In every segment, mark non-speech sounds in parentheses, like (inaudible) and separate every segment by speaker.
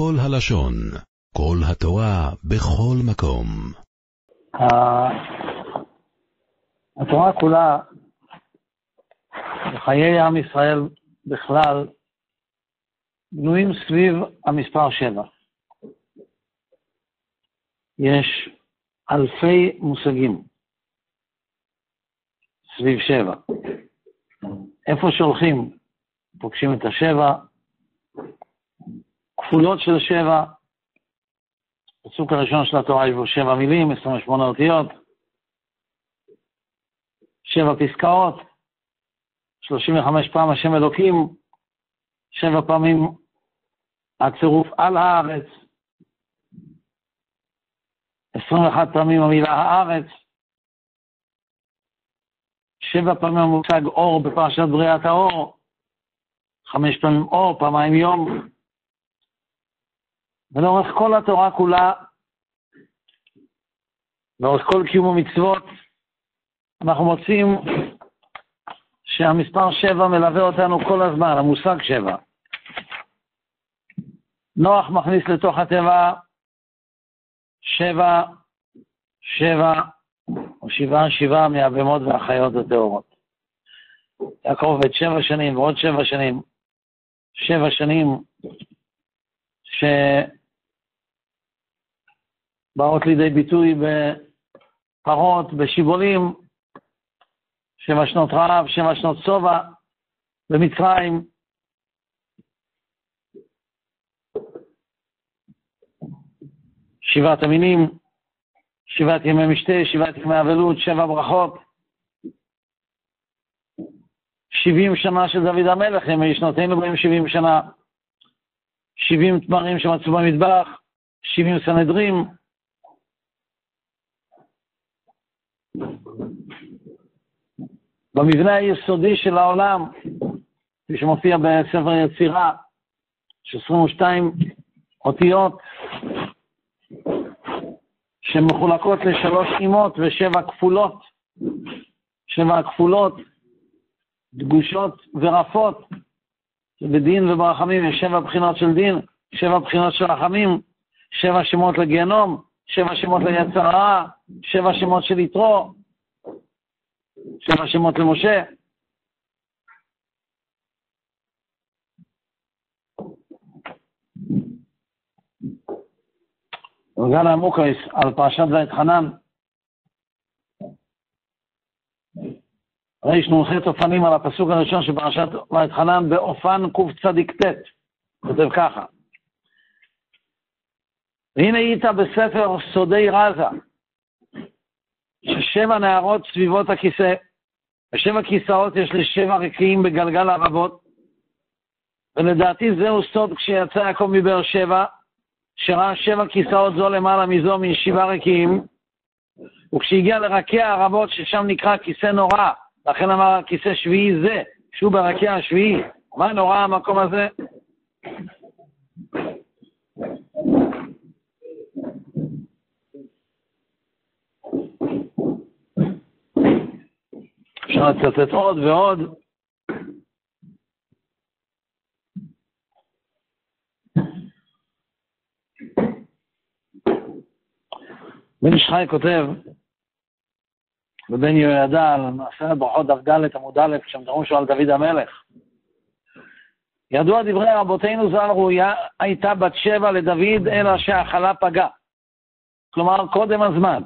Speaker 1: כל הלשון, כל התורה, בכל מקום.
Speaker 2: התורה כולה, וחיי עם ישראל בכלל, בנויים סביב המספר שבע. יש אלפי מושגים סביב שבע. איפה שהולכים, פוגשים את השבע, כפולות של שבע, בפסוק הראשון של התורה יש בו שבע מילים, 28 אותיות, שבע פסקאות, 35 פעם השם אלוקים, שבע פעמים הצירוף על הארץ, 21 פעמים המילה הארץ, שבע פעמים המושג אור בפרשת בריאת האור, חמש פעמים אור, פעמיים יום. ולאורך כל התורה כולה, לאורך כל קיום המצוות, אנחנו מוצאים שהמספר שבע מלווה אותנו כל הזמן, המושג שבע. נוח מכניס לתוך התיבה שבע, שבע, או שבעה, שבעה מהבהמות והחיות הטהורות. יעקב עובד שבע שנים ועוד שבע שנים, שבע שנים שבאות לידי ביטוי בפרות, בשיבולים, שבע שנות רעב, שבע שנות שובע במצרים. שבעת המינים, שבעת ימי משתה, שבעת ימי אבלות, שבע ברכות. שבעים שנה של דוד המלך, ימי שנותינו בהם שבעים שנה. שבעים תמרים שמצאו במטבח, שבעים סנהדרים. במבנה היסודי של העולם, כפי שמופיע בספר יצירה, יש 22 אותיות שמחולקות לשלוש אימות ושבע כפולות. שבע כפולות, דגושות ורפות, שבדין וברחמים יש שבע בחינות של דין, שבע בחינות של רחמים, שבע שמות לגיהנום, שבע שמות ליצר הרע, שבע שמות של יתרו, שבע שמות למשה. וגל המוקריס על פרשת ואתחנן, רנ"ח אופנים על הפסוק הראשון של פרשת ואתחנן באופן קצ"ט, כותב ככה: והנה היית בספר סודי רזה, ששבע נערות סביבות הכיסא, ושבע כיסאות יש לשבע רקיעים בגלגל הרבות, ולדעתי זהו סוד כשיצא יעקב מבאר שבע, שראה שבע כיסאות זו למעלה מזו משבעה רקיעים, וכשהגיע לרקיע הרבות, ששם נקרא כיסא נורא, לכן אמר כיסא שביעי זה, שהוא ברקיע השביעי. מה נורא המקום הזה? אפשר לצטט עוד ועוד. בן איש חי כותב, בבן יהוידע, על מעשה ברכות דף ד' עמוד א', כשמדברים שם על דוד המלך. ידוע דברי רבותינו ז"ל, ראויה הייתה בת שבע לדוד, אלא שהחלה פגה. כלומר, קודם הזמן.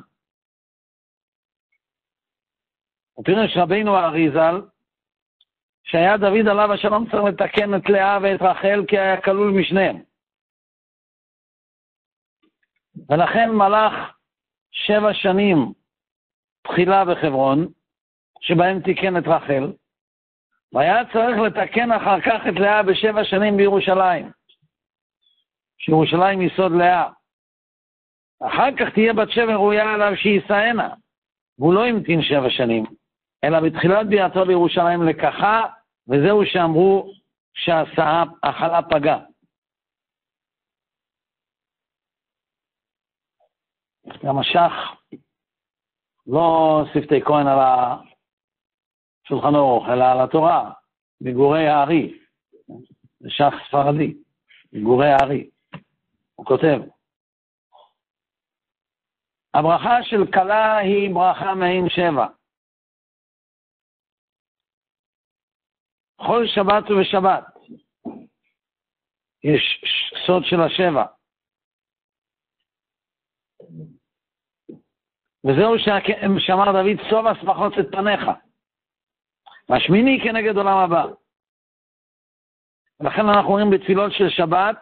Speaker 2: ופירש רבינו הארי ז"ל, שהיה דוד עליו השלום צריך לתקן את לאה ואת רחל, כי היה כלול משניהם. ולכן מלך שבע שנים תחילה בחברון, שבהם תיקן את רחל, והיה צריך לתקן אחר כך את לאה בשבע שנים בירושלים, שירושלים יסוד לאה. אחר כך תהיה בת שבע ראויה עליו שיישאנה, והוא לא המתין שבע שנים, אלא בתחילת ביאתו לירושלים לקחה, וזהו שאמרו שההחלה פגה. גם השח, לא שפתי כהן על השולחן אורך, אלא על התורה, מגורי הארי, זה שח ספרדי, מגורי הארי. הוא כותב, הברכה של כלה היא ברכה מעין שבע. כל שבת ובשבת יש סוד של השבע. וזהו שאמר דוד, סוב השמחות את פניך. והשמיני כנגד עולם הבא. ולכן אנחנו אומרים בתפילות של שבת,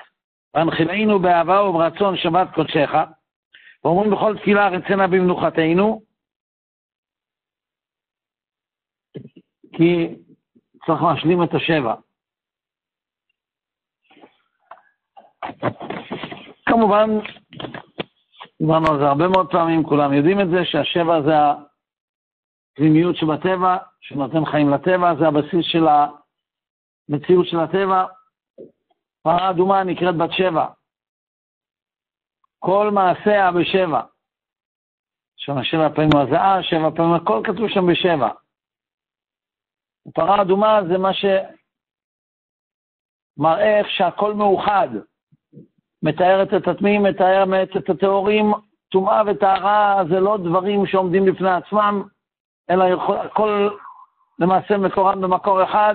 Speaker 2: והנחילנו באהבה וברצון שבת קודשך, ואומרים בכל תפילה רצנה במנוחתנו, כי צריך להשלים את השבע. כמובן, דיברנו על זה הרבה מאוד פעמים, כולם יודעים את זה, שהשבע זה הפנימיות שבטבע, שנותן חיים לטבע, זה הבסיס של המציאות של הטבע. פרה אדומה נקראת בת שבע. כל מעשיה בשבע. שם שבע פעמים הזעה, שבע פעמים הכל כתוב שם בשבע. פרה אדומה זה מה שמראה איך שהכל מאוחד. מתארת את הטמאים, מתארת את הטהורים, טומאה וטהרה זה לא דברים שעומדים בפני עצמם, אלא יכול, הכל למעשה מקורם במקור אחד.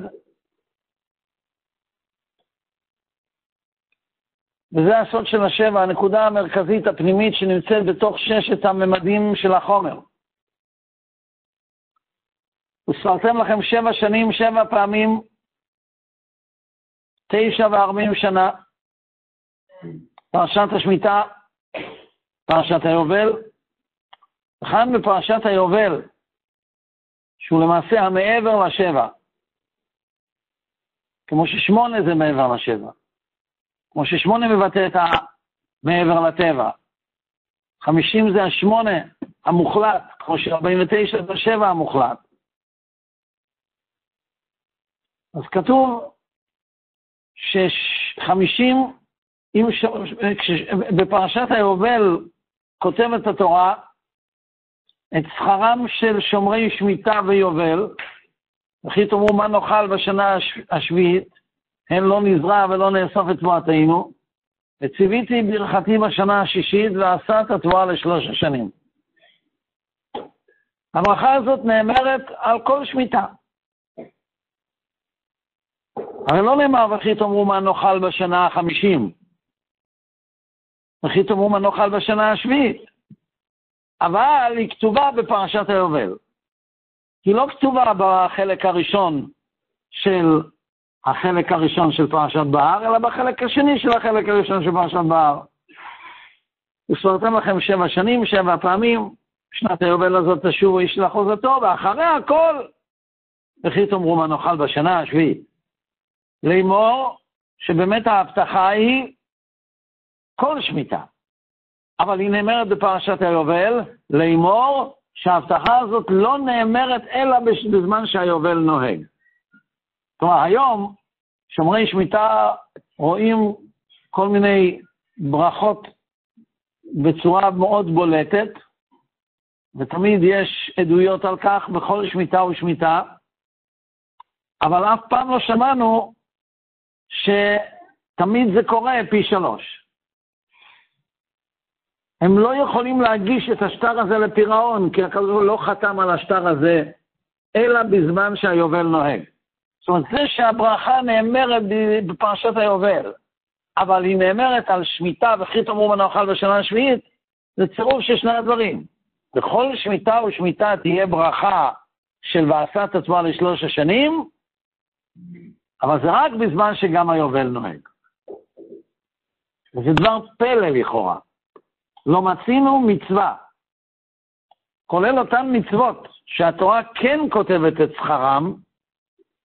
Speaker 2: וזה הסוד של השבע, הנקודה המרכזית הפנימית שנמצאת בתוך ששת הממדים של החומר. וספרתם לכם שבע שנים, שבע פעמים, תשע וארבעים שנה, פרשת השמיטה, פרשת היובל, וכאן בפרשת היובל, שהוא למעשה המעבר לשבע, כמו ששמונה זה מעבר לשבע, כמו ששמונה מבטא את המעבר לטבע, חמישים זה השמונה המוחלט, כמו שארבעים ותשע זה השבע המוחלט. אז כתוב שחמישים ש... בפרשת היובל כותבת התורה את שכרם של שומרי שמיטה ויובל, וכי תאמרו מה נאכל בשנה הש... השביעית, הן לא נזרע ולא נאסוף את תבואתנו, וציוויתי ברכתי בשנה השישית ועשה את התבואה לשלוש השנים. הברכה הזאת נאמרת על כל שמיטה. הרי לא נאמר וכי תאמרו מה נאכל בשנה החמישים, וכי תאמרו מה נאכל בשנה השביעית. אבל היא כתובה בפרשת היובל. היא לא כתובה בחלק הראשון של החלק הראשון של פרשת בהר, אלא בחלק השני של החלק הראשון של פרשת בהר. וספרתם לכם שבע שנים, שבע פעמים, שנת היובל הזאת תשובו איש לאחוזתו, ואחרי הכל, וכי תאמרו מה נאכל בשנה השביעית. לאמור שבאמת ההבטחה היא כל שמיטה. אבל היא נאמרת בפרשת היובל, לאמור שההבטחה הזאת לא נאמרת אלא בזמן שהיובל נוהג. כלומר, היום שומרי שמיטה רואים כל מיני ברכות בצורה מאוד בולטת, ותמיד יש עדויות על כך בכל שמיטה ושמיטה, אבל אף פעם לא שמענו שתמיד זה קורה פי שלוש. הם לא יכולים להגיש את השטר הזה לפירעון, כי הקדוש לא חתם על השטר הזה, אלא בזמן שהיובל נוהג. זאת אומרת, זה שהברכה נאמרת בפרשת היובל, אבל היא נאמרת על שמיטה וכי תאמרו מנה אוכל בשנה השביעית, זה צירוף של שני הדברים. בכל שמיטה ושמיטה תהיה ברכה של ועשת עצמה לשלוש השנים, אבל זה רק בזמן שגם היובל נוהג. וזה דבר פלא לכאורה. לא מצינו מצווה, כולל אותן מצוות שהתורה כן כותבת את שכרם,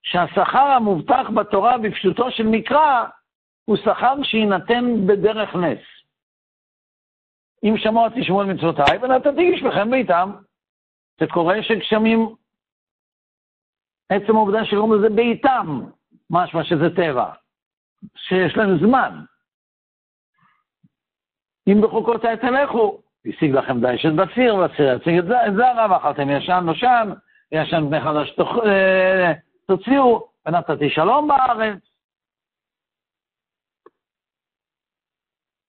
Speaker 2: שהשכר המובטח בתורה בפשוטו של מקרא הוא שכר שיינתן בדרך נס. אם שמוע תשמעו על מצוותיי ונתתי גשמכם ביתם. זה קורה שגשמים, עצם העובדה שקוראים לזה ביתם, משמע שזה טבע, שיש להם זמן. אם בחוקותיי תלכו, השיג לכם די של בציר, בציר יציג את זרע, ואכלתם ישן נושן, ישן בני חדש אה, תוציאו, ונתתי שלום בארץ.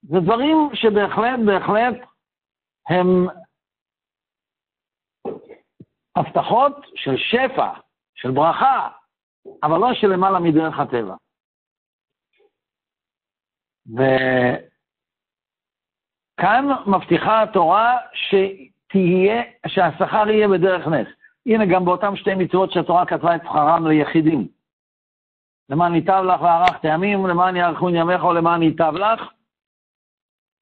Speaker 2: זה דברים שבהחלט, בהחלט, הם הבטחות של שפע, של ברכה, אבל לא של למעלה מדרך הטבע. וכאן מבטיחה התורה שתהיה, שהשכר יהיה בדרך נס. הנה, גם באותם שתי מצוות שהתורה כתבה את שכרם ליחידים. למען ייטב לך וארכת ימים, למען יארכון ימיך או למען ייטב לך,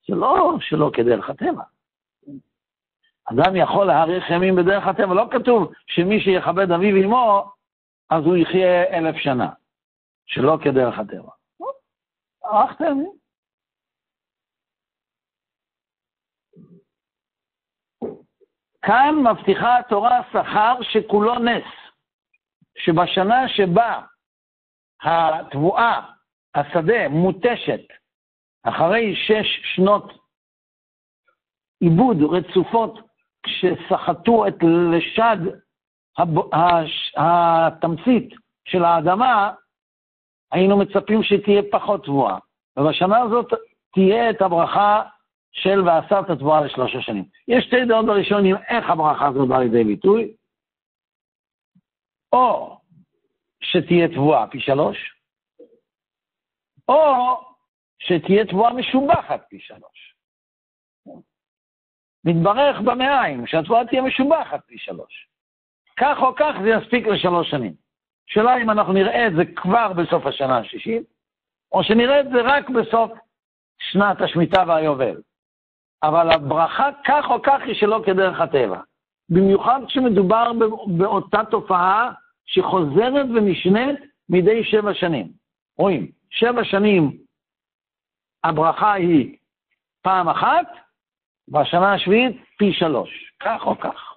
Speaker 2: זה לא שלא כדרך הטבע. אדם יכול להאריך ימים בדרך הטבע, לא כתוב שמי שיכבד אביו אמו, אז הוא יחיה אלף שנה, שלא כדרך הטבע. ארכת ימים. כאן מבטיחה התורה שכר שכולו נס, שבשנה שבה התבואה, השדה, מותשת, אחרי שש שנות עיבוד רצופות, כשסחטו את לשד התמצית של האדמה, היינו מצפים שתהיה פחות תבואה. ובשנה הזאת תהיה את הברכה של ועשרת התבואה לשלושה שנים. יש שתי דעות בראשונים איך הברכה הזאת באה לידי ביטוי, או שתהיה תבואה פי שלוש, או שתהיה תבואה משובחת פי שלוש. מתברך במעיים, שהתבואה תהיה משובחת פי שלוש. כך או כך זה יספיק לשלוש שנים. שאלה אם אנחנו נראה את זה כבר בסוף השנה השישית, או שנראה את זה רק בסוף שנת השמיטה והיובל. אבל הברכה כך או כך היא שלא כדרך הטבע. במיוחד כשמדובר באותה תופעה שחוזרת ונשנית מדי שבע שנים. רואים, שבע שנים הברכה היא פעם אחת, בשנה השביעית פי שלוש, כך או כך.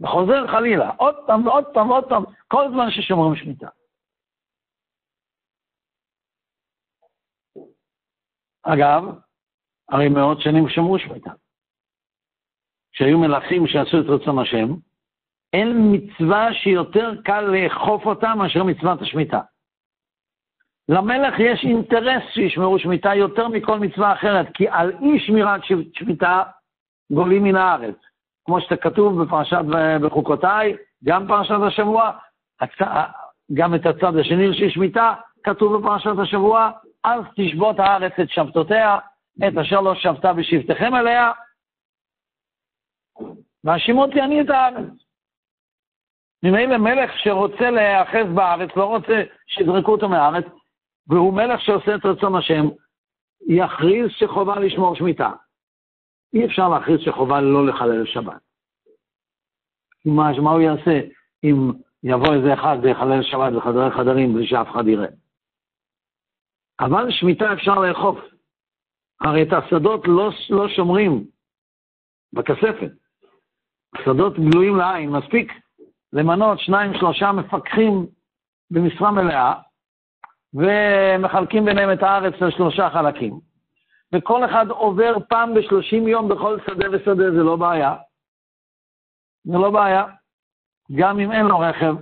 Speaker 2: וחוזר חלילה, עוד פעם ועוד פעם ועוד פעם, כל זמן ששומרים שמיטה. אגב, הרי מאות שנים שמרו שמיטה. כשהיו מלכים שעשו את רצון השם, אין מצווה שיותר קל לאכוף אותה מאשר מצוות השמיטה. למלך יש אינטרס שישמרו שמיטה יותר מכל מצווה אחרת, כי על אי שמירת שמיטה גולים מן הארץ. כמו שכתוב בפרשת בחוקותיי, גם פרשת השבוע, גם את הצד השני של שמיטה, כתוב בפרשת השבוע, אז תשבות הארץ את שבתותיה, את אשר לא שבתה בשבתכם עליה, והשימותי אני את הארץ. ממילא מלך שרוצה להיאחז בארץ, לא רוצה שיזרקו אותו מהארץ, והוא מלך שעושה את רצון השם, יכריז שחובה לשמור שמיטה. אי אפשר להכריז שחובה לא לחלל שבת. מה, מה הוא יעשה אם יבוא איזה אחד ויחלל שבת בחדרי חדרים בלי שאף אחד יראה? אבל שמיטה אפשר לאכוף. הרי את השדות לא, לא שומרים בכספת. השדות גלויים לעין, מספיק למנות שניים, שלושה מפקחים במשרה מלאה, ומחלקים ביניהם את הארץ לשלושה חלקים. וכל אחד עובר פעם בשלושים יום בכל שדה ושדה, זה לא בעיה. זה לא בעיה. גם אם אין לו רכב,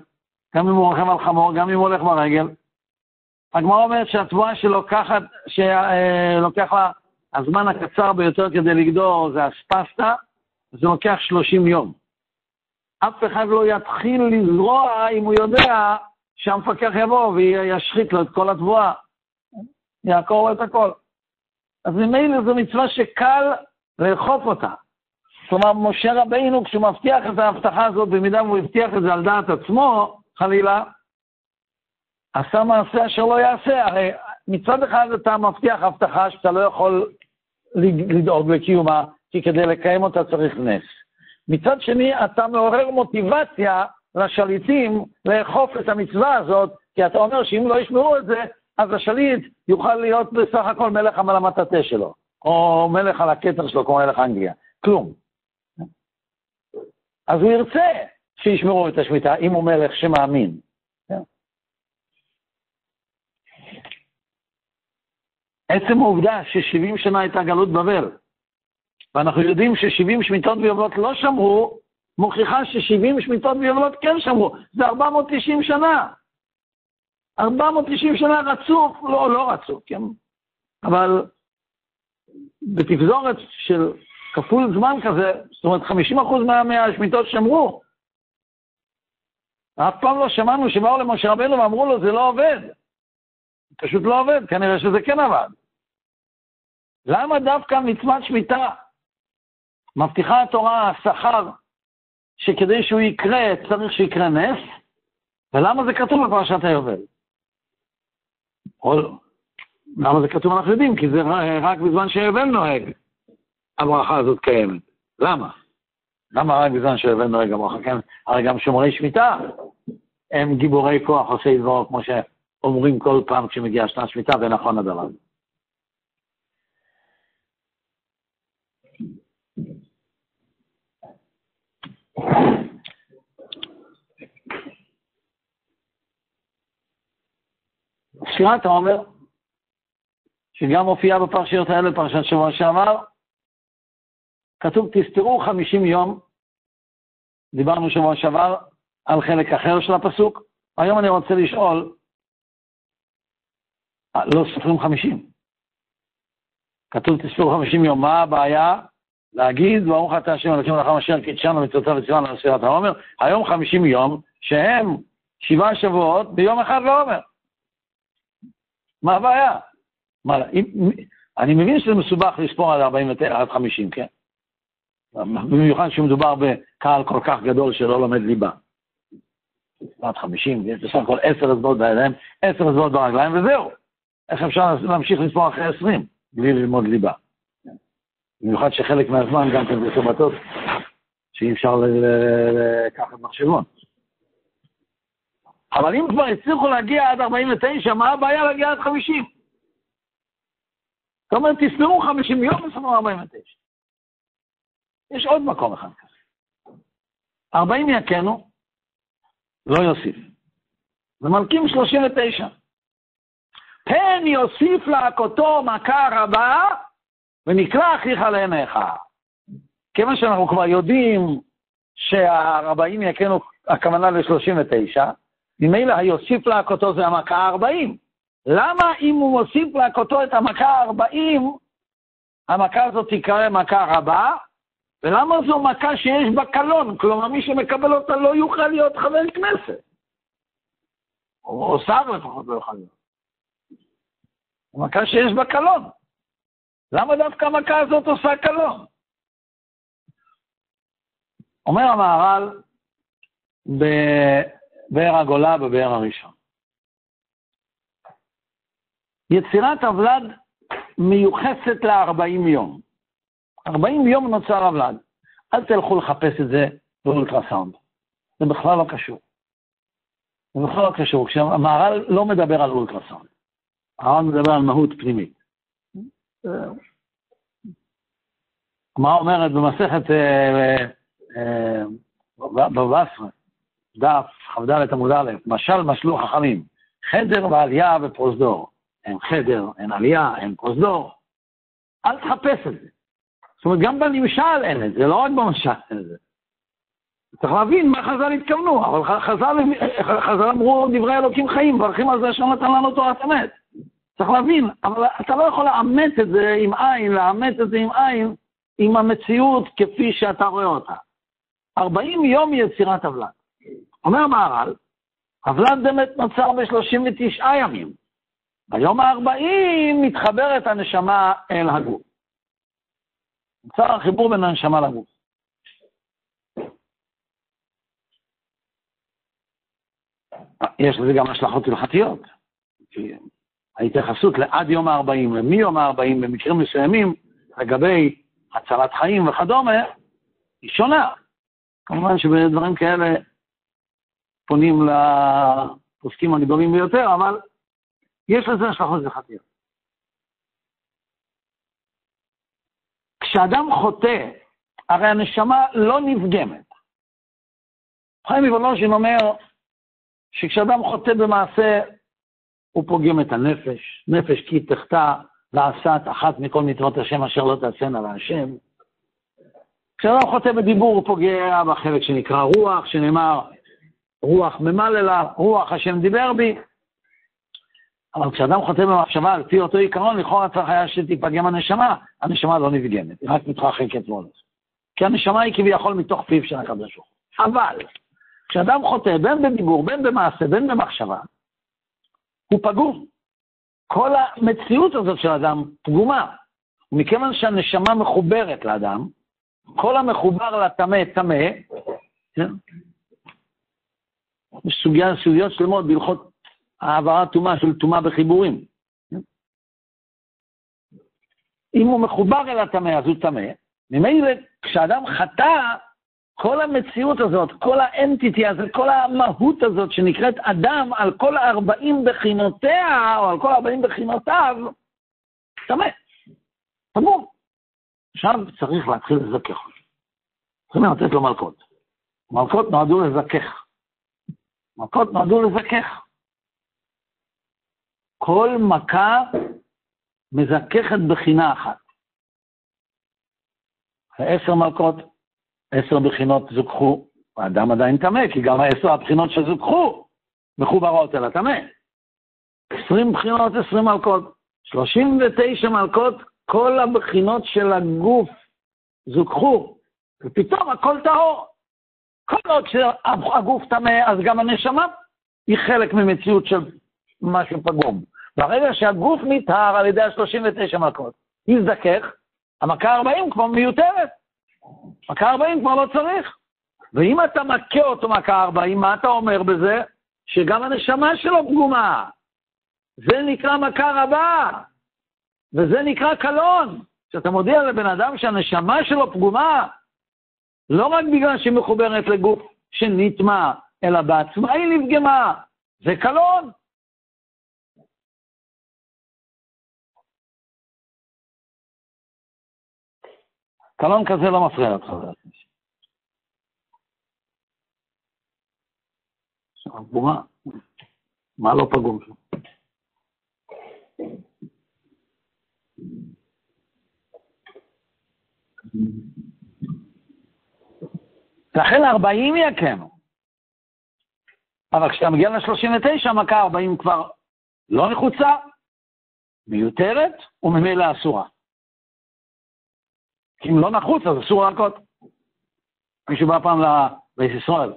Speaker 2: גם אם הוא רוכב על חמור, גם אם הוא הולך ברגל. הגמרא אומרת שהתבואה שלוקחת, שלוקח לה הזמן הקצר ביותר כדי לגדור זה אספסטה, זה לוקח 30 יום. אף אחד לא יתחיל לזרוע אם הוא יודע שהמפקח יבוא וישחית לו את כל התבואה, יעקור לו את הכל. אז ממילא זו מצווה שקל לאכוף אותה. כלומר, משה רבינו, כשהוא מבטיח את ההבטחה הזאת, במידה והוא הבטיח את זה על דעת עצמו, חלילה, עשה מעשה אשר לא יעשה. הרי מצד אחד אתה מבטיח הבטחה שאתה לא יכול לדאוג לקיומה, כי כדי לקיים אותה צריך נס. מצד שני, אתה מעורר מוטיבציה לשליטים לאכוף את המצווה הזאת, כי אתה אומר שאם לא ישמעו את זה, אז השליט יוכל להיות בסך הכל מלך על המטאטה שלו, או מלך על הכתר שלו, כמו מלך אנגליה. כלום. אז הוא ירצה שישמרו את השמיטה, אם הוא מלך שמאמין. עצם העובדה ש-70 שנה הייתה גלות בבל, ואנחנו יודעים ש-70 שמיטות ויובלות לא שמרו, מוכיחה ש-70 שמיטות ויובלות כן שמרו. זה 490 שנה. 490 שנה רצוף, לא, לא רצוף, כן? אבל בתפזורת של כפול זמן כזה, זאת אומרת 50% מה, מהשמיטות שמרו. אף פעם לא שמענו שבאו למשה רבנו ואמרו לו, זה לא עובד. פשוט לא עובד, כנראה שזה כן עבד. למה דווקא מצוות שמיטה מבטיחה התורה שכר שכדי שהוא יקרה צריך שיקרה נס? ולמה זה כתוב בפרשת היובל? למה זה כתוב אנחנו יודעים? כי זה רק בזמן שהיובל נוהג, הברכה הזאת קיימת. למה? למה רק בזמן שהיובל נוהג הברכה קיימת? הרי גם שומרי שמיטה הם גיבורי כוח עושי דברו, כמו שאומרים כל פעם כשמגיעה שנת שמיטה, ונכון הדבר. שירת העומר, שגם מופיעה בפרשיות האלה, פרשת שבוע שעבר, כתוב, תסתרו חמישים יום, דיברנו שבוע שעבר על חלק אחר של הפסוק, היום אני רוצה לשאול, לא סופרים חמישים. כתוב תספרו חמישים יום, מה הבעיה? להגיד, ברוך אתה השם אלוקים לכם אשר קידשנו מצוותיו וציוונו על ספירת העומר, היום חמישים יום, שהם שבעה שבועות ביום אחד לעומר. מה הבעיה? מה, אם, אני מבין שזה מסובך לספור עד 49, עד 50, כן? במיוחד כשמדובר בקהל כל כך גדול שלא לומד ליבה. עד 50, יש בסך הכל 10 אצבעות בידיים, 10 אצבעות ברגליים, וזהו. איך אפשר להמשיך לספור אחרי 20 בלי ללמוד ליבה? במיוחד שחלק מהזמן גם כן זה שבתות, שאי אפשר לקחת מחשבון. אבל אם כבר הצליחו להגיע עד 49, מה הבעיה להגיע עד 50? זאת אומרת, תספרו 50 יום וספרו 49. יש עוד מקום אחד כזה. 40 יכנו, לא יוסיף. ומלכים 39. פן יוסיף להכותו מכה רבה, ונקרא אחיך לעיניך. כיוון שאנחנו כבר יודעים שהרבעים יכנו, הכוונה ל-39, ממילא היוסיף להכותו זה המכה ה-40. למה אם הוא מוסיף להכותו את המכה ה-40, המכה הזאת תיקרא מכה רבה, ולמה זו מכה שיש בה קלון? כלומר, מי שמקבל אותה לא יוכל להיות חבר כנסת. או שר לפחות לא יוכל להיות. מכה שיש בה קלון. למה דווקא המכה הזאת עושה קלון? אומר המהר"ל, באר הגולה בבאר הראשון. יצירת הוולד מיוחסת ל-40 יום. 40 יום נוצר הוולד. אל תלכו לחפש את זה באולטרסאונד. זה בכלל לא קשור. זה בכלל לא קשור. כשהמהר"ל לא מדבר על אולטרסאונד. המהר"ל מדבר על מהות פנימית. מה אומרת במסכת אה, אה, בבבא בתרא? דף כ"ד עמוד א', משל משלו חכמים, חדר ועלייה ופרוזדור. אין חדר, אין עלייה, אין פרוזדור. אל תחפש את זה. זאת אומרת, גם בנמשל אין את זה, לא רק במשל אין את זה. צריך להבין מה חז"ל התכוונו, אבל חז"ל, חז"ל אמרו דברי אלוקים חיים, מברכים על זה אשר נתן לנו תורת אמת. צריך להבין, אבל אתה לא יכול לאמץ את זה עם עין, לאמץ את זה עם עין, עם המציאות כפי שאתה רואה אותה. 40 יום יצירת עוולה. אומר מהר"ל, הוולד באמת נוצר ב-39 ימים. ביום ה-40 מתחברת הנשמה אל הגוף. נוצר החיבור בין הנשמה לגוף. יש לזה גם השלכות הלכתיות. ההתייחסות לעד יום ה-40 ומיום ה-40 במקרים מסוימים, לגבי הצלת חיים וכדומה, היא שונה. כמובן שבדברים כאלה פונים לפוסקים הגדולים ביותר, אבל יש לזה השלכות הלכתיות. כשאדם חוטא, הרי הנשמה לא נפגמת. חיים מוולוז'ין אומר שכשאדם חוטא במעשה, הוא פוגם את הנפש, נפש כי תחטא לעשת אחת מכל מצוות השם אשר לא תעשינה להשם. כשאדם חוטא בדיבור, הוא פוגע בחלק שנקרא רוח, שנאמר, רוח ממללה, רוח השם דיבר בי. אבל כשאדם חותם במחשבה על פי אותו עיקרון, לכאורה צריך היה שתיפגם הנשמה. הנשמה לא נפגמת, היא רק מתרחקת והולכת. כי הנשמה היא כביכול מתוך פיו של הקדוש ברוך הוא. אבל, כשאדם חוטא, בין בדיבור, בין במעשה, בין במחשבה, הוא פגום. כל המציאות הזאת של אדם פגומה. ומכיוון שהנשמה מחוברת לאדם, כל המחובר לטמא, טמא, כן? סוגיה, סוגיות שלמות בהלכות העברת טומאה של טומאה בחיבורים. אם הוא מחובר אל הטמא, אז הוא טמא. ממילא, כשאדם חטא, כל המציאות הזאת, כל האנטיטי הזה, כל המהות הזאת שנקראת אדם על כל ארבעים בחינותיה, או על כל ארבעים בחינותיו, טמא. פגום. עכשיו צריך להתחיל לזכך. צריכים לתת לו מלכות. מלכות נועדו לזכך. מלכות נועדו לזכך. כל מכה מזככת בחינה אחת. עשר מלכות, עשר בחינות זוכחו, האדם עדיין טמא, כי גם העשר הבחינות שזוכחו מחוברות אל הטמא. עשרים בחינות, עשרים מלכות. שלושים ותשע מלכות, כל הבחינות של הגוף זוכחו, ופתאום הכל טהור. כל עוד שהגוף טמא, אז גם הנשמה היא חלק ממציאות של משהו פגום. ברגע שהגוף נטהר על ידי ה-39 מכות, יזדכך, המכה 40 כבר מיותרת. מכה 40 כבר לא צריך. ואם אתה מכה אותו מכה 40, מה אתה אומר בזה? שגם הנשמה שלו פגומה. זה נקרא מכה רבה, וזה נקרא קלון. כשאתה מודיע לבן אדם שהנשמה שלו פגומה, לא רק בגלל שהיא מחוברת לגוף שנטמע, אלא בעצמה היא נפגמה. זה קלון. קלון כזה לא מפריע לך, חבר הכנסת. מה לא פגום שם? לכן 40 יקנו. אבל כשאתה מגיע ל-39, מכה 40 כבר לא נחוצה, מיותרת וממילא אסורה. כי אם לא נחוץ, אז אסור להכות. מישהו בא פעם לבית ישראל,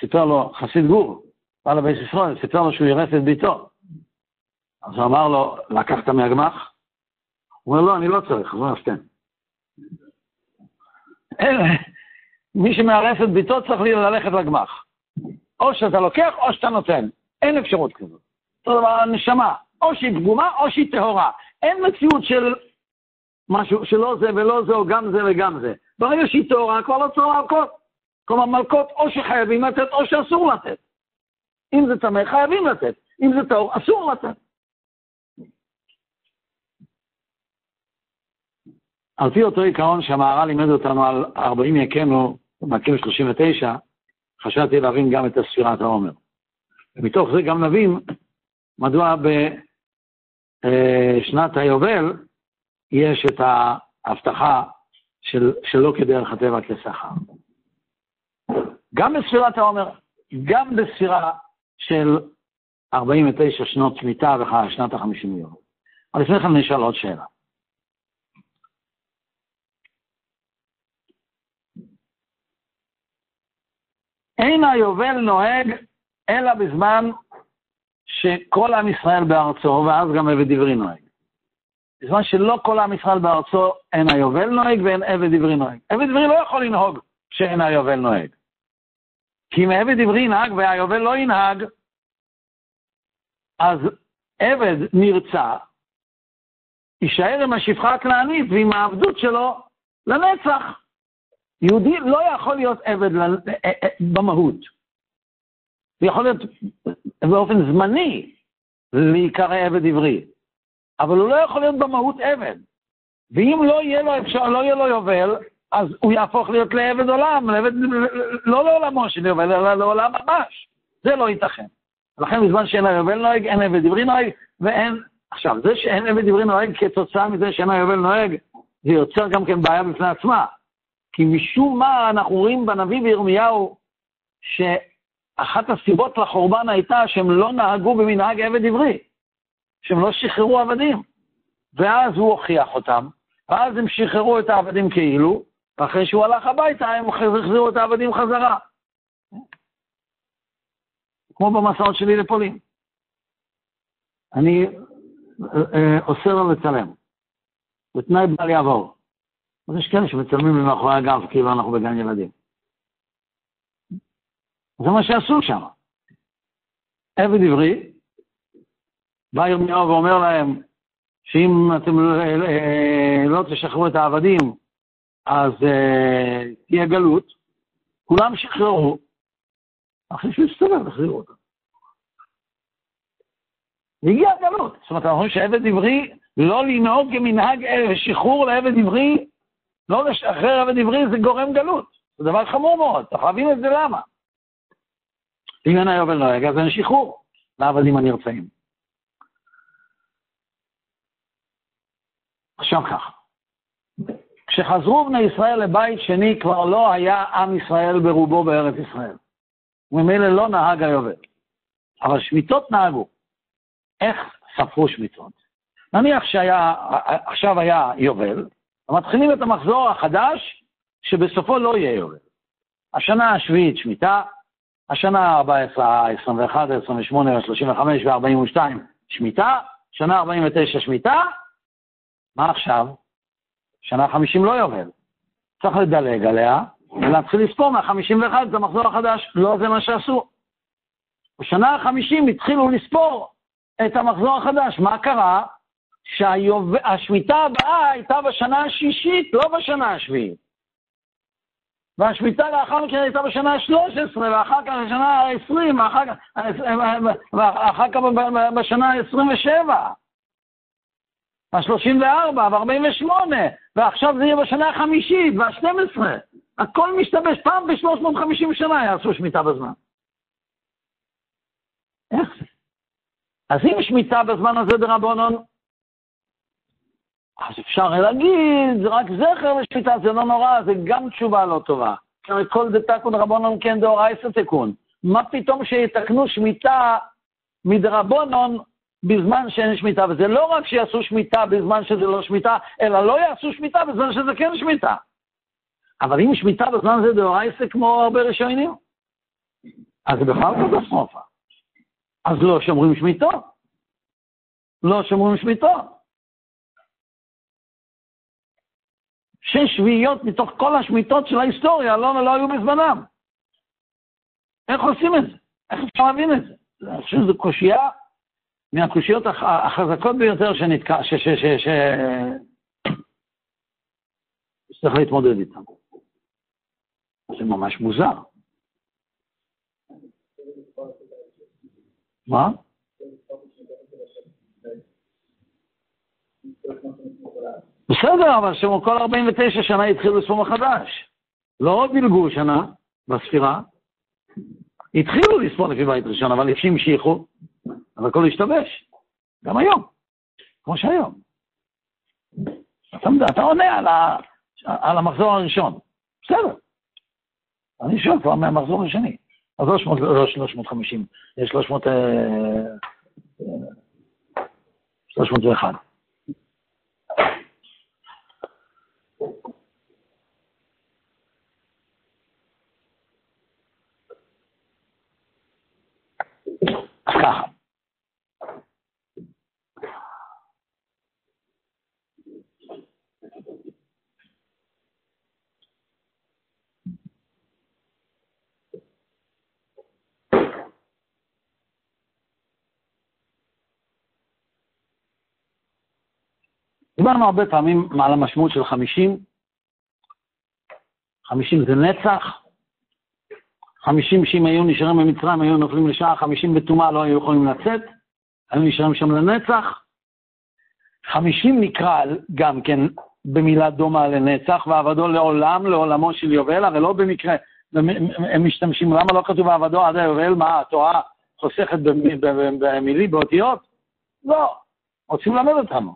Speaker 2: סיפר לו, חסיד גור, בא לבית ישראל, סיפר לו שהוא ירס את ביתו. אז הוא אמר לו, לקחת מהגמח? הוא אומר, לא, אני לא צריך, אז הוא אומר, סתם. מי שמארס את ביתו צריך ללכת לגמח. או שאתה לוקח או שאתה נותן. אין אפשרות כזאת. אותו דבר הנשמה, או שהיא פגומה או שהיא טהורה. אין מציאות של משהו שלא זה ולא זה, או גם זה וגם זה. ברגע שהיא טהורה, כבר לא צריך להלקות. כלומר, מלקות או שחייבים לתת או שאסור לתת. אם זה טמא, חייבים לתת. אם זה טהור, אסור לתת. על פי אותו עיקרון שהמהר"ל לימד אותנו על 40 יכנו, מקים 39, חשבתי להבין גם את הספירת העומר. ומתוך זה גם נבין מדוע בשנת היובל יש את ההבטחה של, שלא כדרך הטבע כשכר. גם בספירת העומר, גם בספירה של 49 שנות שמיטה ושנת ה-50 יום. אבל לפני כן נשאל עוד שאלה. אין היובל נוהג אלא בזמן שכל עם ישראל בארצו, ואז גם עבד עברי נוהג. בזמן שלא כל עם ישראל בארצו, אין היובל נוהג ואין עבד עברי נוהג. עבד עברי לא יכול לנהוג כשאין היובל נוהג. כי אם עבד עברי ינהג והיובל לא ינהג, אז עבד נרצע, יישאר עם השפחה הכנענית ועם העבדות שלו לנצח. יהודי לא יכול להיות עבד אה, אה, אה, במהות. הוא יכול להיות באופן זמני להיקרא עבד עברי, אבל הוא לא יכול להיות במהות עבד. ואם לא יהיה לו אפשר, לא יהיה לו יובל, אז הוא יהפוך להיות לעבד עולם, לעבד, לא לעולמו של יובל, אלא לעולם ממש. זה לא ייתכן. לכן בזמן שאין היובל נוהג, אין עבד עברי נוהג, ואין... עכשיו, זה שאין עבד עברי נוהג כתוצאה מזה שאין היובל נוהג, זה יוצר גם כן בעיה בפני עצמה. כי משום מה אנחנו רואים בנביא בירמיהו שאחת הסיבות לחורבן הייתה שהם לא נהגו במנהג עבד עברי. שהם לא שחררו עבדים. ואז הוא הוכיח אותם, ואז הם שחררו את העבדים כאילו, ואחרי שהוא הלך הביתה הם החזירו את העבדים חזרה. כמו במסעות שלי לפולין. אני אה, אוסר לו לצלם, בתנאי בל יעבור. אז יש כאלה שמצלמים לי מאחורי הגב, כאילו אנחנו בגן ילדים. זה מה שעשו שם. עבד עברי, בא ירמיהו ואומר להם שאם אתם אה, לא תשחררו את העבדים, אז אה, תהיה גלות. כולם שחררו, אחרי שהוא הסתובב, החזירו אותם. והגיע הגלות. זאת אומרת, אנחנו רואים שעבד עברי, לא לנהוג כמנהג אה, שחרור לעבד עברי, לא לשחרר עבד עברי זה גורם גלות. זה דבר חמור מאוד, צריך להבין את זה למה. אין היובל נוהג, אז אין שחרור לעבדים הנרצעים. עכשיו ככה, כשחזרו בני ישראל לבית שני, כבר לא היה עם ישראל ברובו בארץ ישראל. וממילא לא נהג היובל. אבל שמיטות נהגו. איך ספרו שמיטות? נניח שעכשיו היה יובל, ומתחילים את המחזור החדש, שבסופו לא יהיה יובל. השנה השביעית שמיטה, השנה ה-14, ה-21, ה-28, ה-35 וה-42 שמיטה, שנה 49 שמיטה, מה עכשיו? שנה 50 לא יובל. צריך לדלג עליה ולהתחיל לספור מה-51 את המחזור החדש. לא זה מה שעשו. בשנה ה-50 התחילו לספור את המחזור החדש. מה קרה? שהשמיטה הבאה הייתה בשנה השישית, לא בשנה השביעית. והשמיטה לאחר מכן הייתה בשנה ה-13, ואחר כך בשנה ה-20, ואחר כך, בשנה ה-27, ה-34 וה-48, ועכשיו זה יהיה בשנה החמישית וה-12. הכל משתבש, פעם ב-350 שנה יעשו שמיטה בזמן. איך זה? אז אם שמיטה בזמן הזה דרבנון, אז אפשר להגיד, רק זכר לשמיטה, זה לא נורא, זה גם תשובה לא טובה. כל דתקון רבונון כן דאורייסא תיקון. מה פתאום שיתקנו שמיטה מדרבונון בזמן שאין שמיטה? וזה לא רק שיעשו שמיטה בזמן שזה לא שמיטה, אלא לא יעשו שמיטה בזמן שזה כן שמיטה. אבל אם שמיטה בזמן זה דאורייסא כמו הרבה ראשונים, אז זה בכלל קטסטרופה. אז לא שומרים שמיטות. לא שומרים שמיטות. שש שביעיות מתוך כל השמיטות של ההיסטוריה לא, לא היו בזמנם. איך עושים את זה? איך אפשר להבין את זה? אני חושב שזו קושייה מהקושיות החזקות ביותר שנתקע, ש... ש... ש... ש... שצריך להתמודד איתן. זה ממש מוזר. מה? בסדר, אבל שמו כל 49 שנה התחילו לספור מחדש. לא דילגו שנה בספירה, התחילו לספור לפי בית ראשון, אבל המשיכו, אבל הכל השתבש. גם היום, כמו שהיום. אתה, אתה עונה על, ה, על המחזור הראשון, בסדר. אני שואל כבר מהמחזור השני. אז לא, 350, יש 300... 301. ככה. דיברנו הרבה פעמים על המשמעות של חמישים. חמישים זה נצח. חמישים שאם היו נשארים במצרים היו נופלים לשעה, חמישים בטומאה לא היו יכולים לצאת, היו נשארים שם לנצח. חמישים נקרא גם כן במילה דומה לנצח, ועבדו לעולם, לעולמו של יובל, הרי לא במקרה הם משתמשים, למה לא כתוב עבדו עד היובל? מה, התורה חוסכת במילים, באותיות? לא, רוצים ללמד אותנו.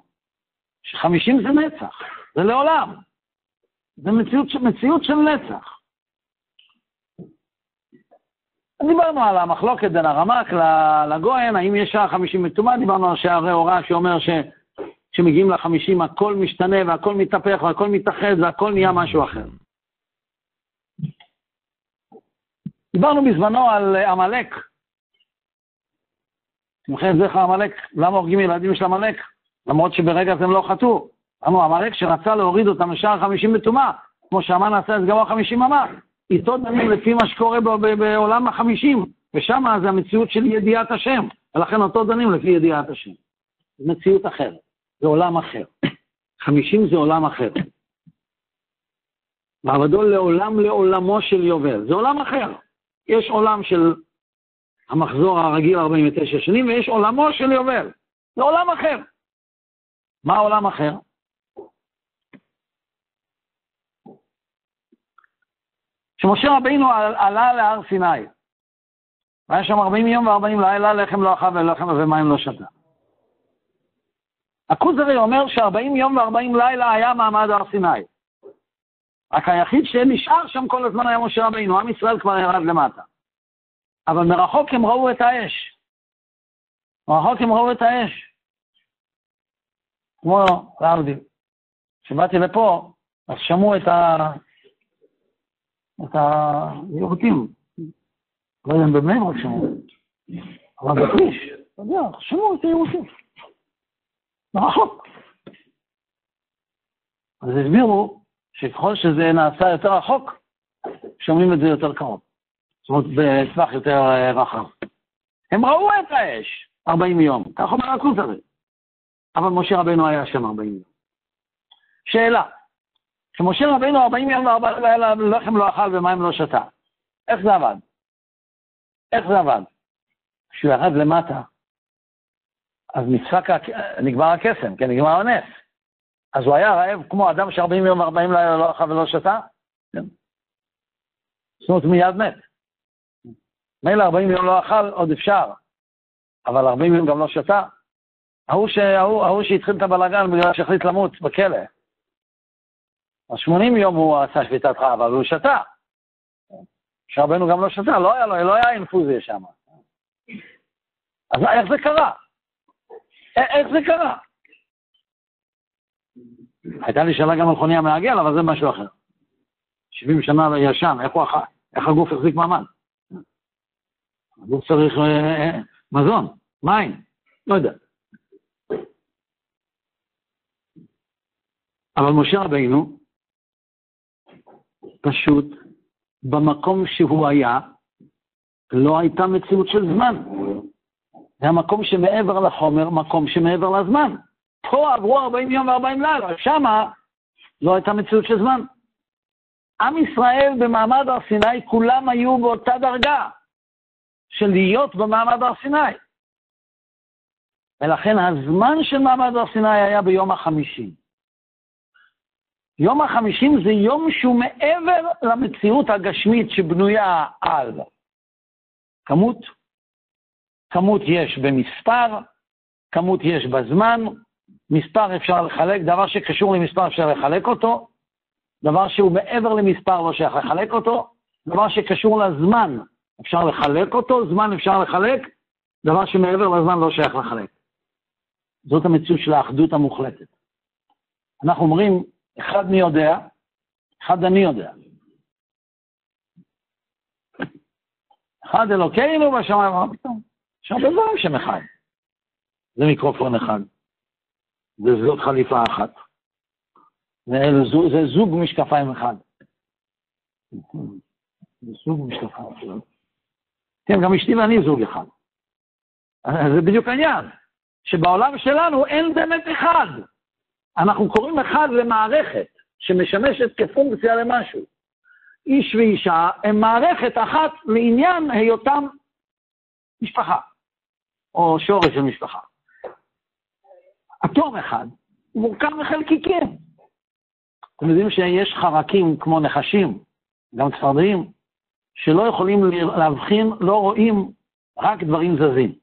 Speaker 2: שחמישים זה נצח, זה לעולם. זה מציאות, מציאות של נצח. דיברנו על המחלוקת בין הרמק לגויין, האם יש שער חמישים מטומאה, דיברנו על שערי הוראה שאומר ש... כשמגיעים לחמישים הכל משתנה והכל מתהפך והכל מתאחד והכל נהיה משהו אחר. דיברנו בזמנו על עמלק. תמחה את זכר עמלק, למה הורגים ילדים של עמלק? למרות שברגע זה הם לא חטאו. אמרנו, עמלק שרצה להוריד אותם לשער חמישים בטומאה, כמו שהמן עשה את סגרו חמישים אמר, איתו דנים לפי מה שקורה בעולם החמישים, ושם זה המציאות של ידיעת השם, ולכן אותו דנים לפי ידיעת השם. זו מציאות אחרת, זה עולם אחר. (coughs) חמישים זה עולם אחר. מעמדו לעולם לעולמו של יובל, זה עולם אחר. יש עולם של המחזור הרגיל 49 שנים, ויש עולמו של יובל. זה עולם אחר. מה עולם אחר? שמשה רבינו עלה להר סיני. והיה שם 40 יום ו-40 לילה, לחם לא אכל ולחם ומים לא שתה. הכוזרי אומר ש-40 יום ו-40 לילה היה מעמד הר סיני. רק היחיד שנשאר שם כל הזמן היה משה רבינו, עם ישראל כבר ירד למטה. אבל מרחוק הם ראו את האש. מרחוק הם ראו את האש. כמו להבדיל. כשבאתי לפה, אז שמעו את ה... את היהודים. לא יודע אם בבני ברק שמעו, אבל בכביש, אתה יודע, שמעו את היהודים. מרחוק. אז הסבירו שככל שזה נעשה יותר רחוק, שומעים את זה יותר קרוב. זאת אומרת, בטווח יותר אה, רחב. הם ראו את האש 40 יום, כך אומר הכותרת. אבל משה רבנו היה שם 40 יום. שאלה, שמשה רבינו 40 יום וארבע לילה לחם לא אכל ומים לא שתה. איך זה עבד? איך זה עבד? כשהוא ירד למטה, אז נצחק, נגמר הקסם, כן, נגמר הנס. אז הוא היה רעב כמו אדם ש-40 יום ו-40 לילה לא אכל ולא שתה? כן. זאת אומרת, מיד מת. מילא 40 יום לא אכל, עוד אפשר, אבל 40 יום גם לא שתה. ההוא שהתחיל את הבלאגן בגלל שהחליט למות בכלא. אז 80 יום הוא עשה שביתת חלב, אבל הוא שתה. שרבנו גם לא שתה, לא היה לו, לא היה אינפוזיה שם. אז איך זה קרה? איך זה קרה? הייתה לי שאלה גם על חוני המעגל, אבל זה משהו אחר. 70 שנה ישן, איך, הוא, איך הגוף החזיק מעמד? הגוף צריך אה, אה, מזון, מים, לא יודע. אבל משה רבינו, פשוט במקום שהוא היה, לא הייתה מציאות של זמן. זה המקום שמעבר לחומר, מקום שמעבר לזמן. פה עברו 40 יום ו-40 לילה, שמה לא הייתה מציאות של זמן. עם ישראל במעמד הר סיני, כולם היו באותה דרגה של להיות במעמד הר סיני. ולכן הזמן של מעמד הר סיני היה ביום החמישי. יום החמישים זה יום שהוא מעבר למציאות הגשמית שבנויה על כמות, כמות יש במספר, כמות יש בזמן, מספר אפשר לחלק, דבר שקשור למספר אפשר לחלק אותו, דבר שהוא מעבר למספר לא שייך לחלק אותו, דבר שקשור לזמן אפשר לחלק אותו, זמן אפשר לחלק, דבר שמעבר לזמן לא שייך לחלק. זאת המציאות של האחדות המוחלטת. אנחנו אומרים, אחד מי יודע, אחד אני יודע. אחד אלוקינו בשמיים, מה פתאום? יש הרבה דברים שהם אחד. זה מיקרופון אחד, וזאת חליפה אחת, זה זוג משקפיים אחד. זה זוג משקפיים אחד. כן, גם אשתי ואני זוג אחד. זה בדיוק העניין, שבעולם שלנו אין באמת אחד. אנחנו קוראים אחד למערכת שמשמשת כפונקציה למשהו. איש ואישה הם מערכת אחת לעניין היותם משפחה, או שורש של משפחה. אטום אחד מורכב מחלקיקים. אתם יודעים שיש חרקים כמו נחשים, גם צפרדעים, שלא יכולים להבחין, לא רואים, רק דברים זזים.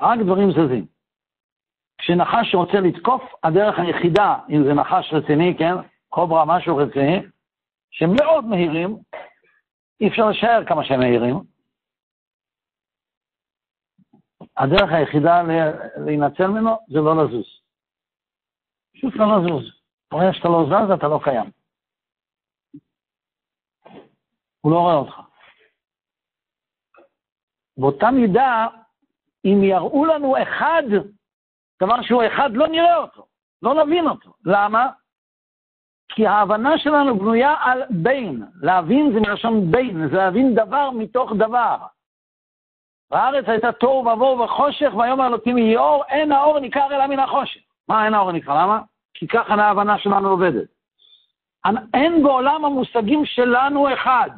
Speaker 2: רק דברים זזים. כשנחש רוצה לתקוף, הדרך היחידה, אם זה נחש רציני, כן, קוברה, משהו רציני, שהם מאוד מהירים, אי אפשר לשער כמה שהם מהירים. הדרך היחידה להינצל ממנו זה לא לזוז. פשוט לא לזוז. רואה שאתה לא זז, אתה לא קיים. הוא לא רואה אותך. באותה מידה, אם יראו לנו אחד, דבר שהוא אחד, לא נראה אותו, לא נבין אותו. למה? כי ההבנה שלנו בנויה על בין. להבין זה מלשון בין, זה להבין דבר מתוך דבר. והארץ הייתה תוהו ובוהו וחושך, ויאמר אלוקים יהי אור, אין האור ניכר אלא מן החושך. מה אין האור ניכר? למה? כי ככה ההבנה שלנו עובדת. אין בעולם המושגים שלנו אחד.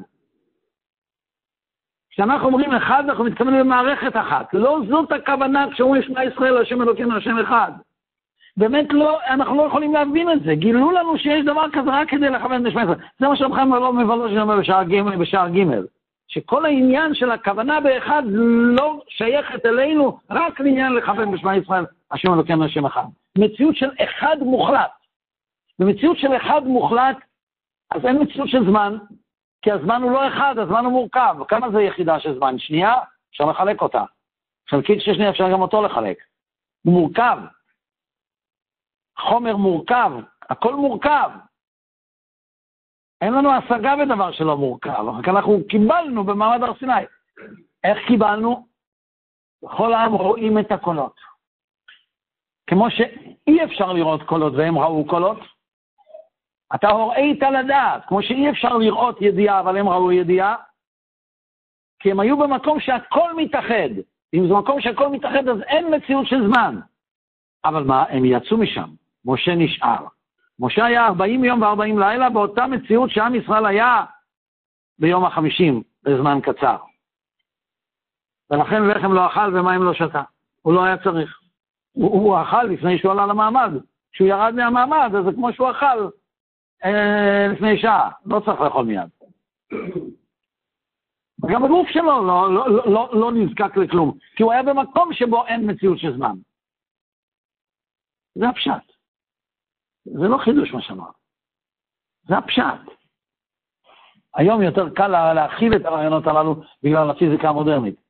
Speaker 2: כשאנחנו אומרים אחד, אנחנו מתכוונים למערכת אחת. לא זאת הכוונה כשאומרים שמע ישראל, השם אלוקינו, השם אחד. באמת לא, אנחנו לא יכולים להבין את זה. גילו לנו שיש דבר כזה רק כדי לכוון את נשמע ישראל. זה מה חיים לא מבלו אומר בשער ג' בשער ג', שכל העניין של הכוונה באחד לא שייכת אלינו רק לעניין לכוון בשמע ישראל, השם אלוקינו, השם אחד. מציאות של אחד מוחלט. במציאות של אחד מוחלט, אז אין מציאות של זמן, כי הזמן הוא לא אחד, הזמן הוא מורכב. כמה זה יחידה של זמן? שנייה? אפשר לחלק אותה. חלקית של שנייה אפשר גם אותו לחלק. הוא מורכב. חומר מורכב, הכל מורכב. אין לנו השגה בדבר שלא מורכב, רק אנחנו קיבלנו במעמד הר סיני. איך קיבלנו? בכל העם רואים את הקולות. כמו שאי אפשר לראות קולות והם ראו קולות, אתה הוראית לדעת, כמו שאי אפשר לראות ידיעה, אבל הם ראו ידיעה, כי הם היו במקום שהכל מתאחד. אם זה מקום שהכל מתאחד, אז אין מציאות של זמן. אבל מה, הם יצאו משם, משה נשאר. משה היה 40 יום ו-40 לילה באותה מציאות שעם ישראל היה ביום החמישים, בזמן קצר. ולכן לחם לא אכל ומים לא שתה. הוא לא היה צריך. הוא, הוא אכל לפני שהוא עלה למעמד. כשהוא ירד מהמעמד, אז זה כמו שהוא אכל לפני שעה, לא צריך לאכול מיד. וגם הגוף שלו לא, לא, לא, לא, לא נזקק לכלום, כי הוא היה במקום שבו אין מציאות של זמן. זה הפשט. זה לא חידוש מה שאמר. זה הפשט. היום יותר קל להכיל את הרעיונות הללו בגלל הפיזיקה המודרנית.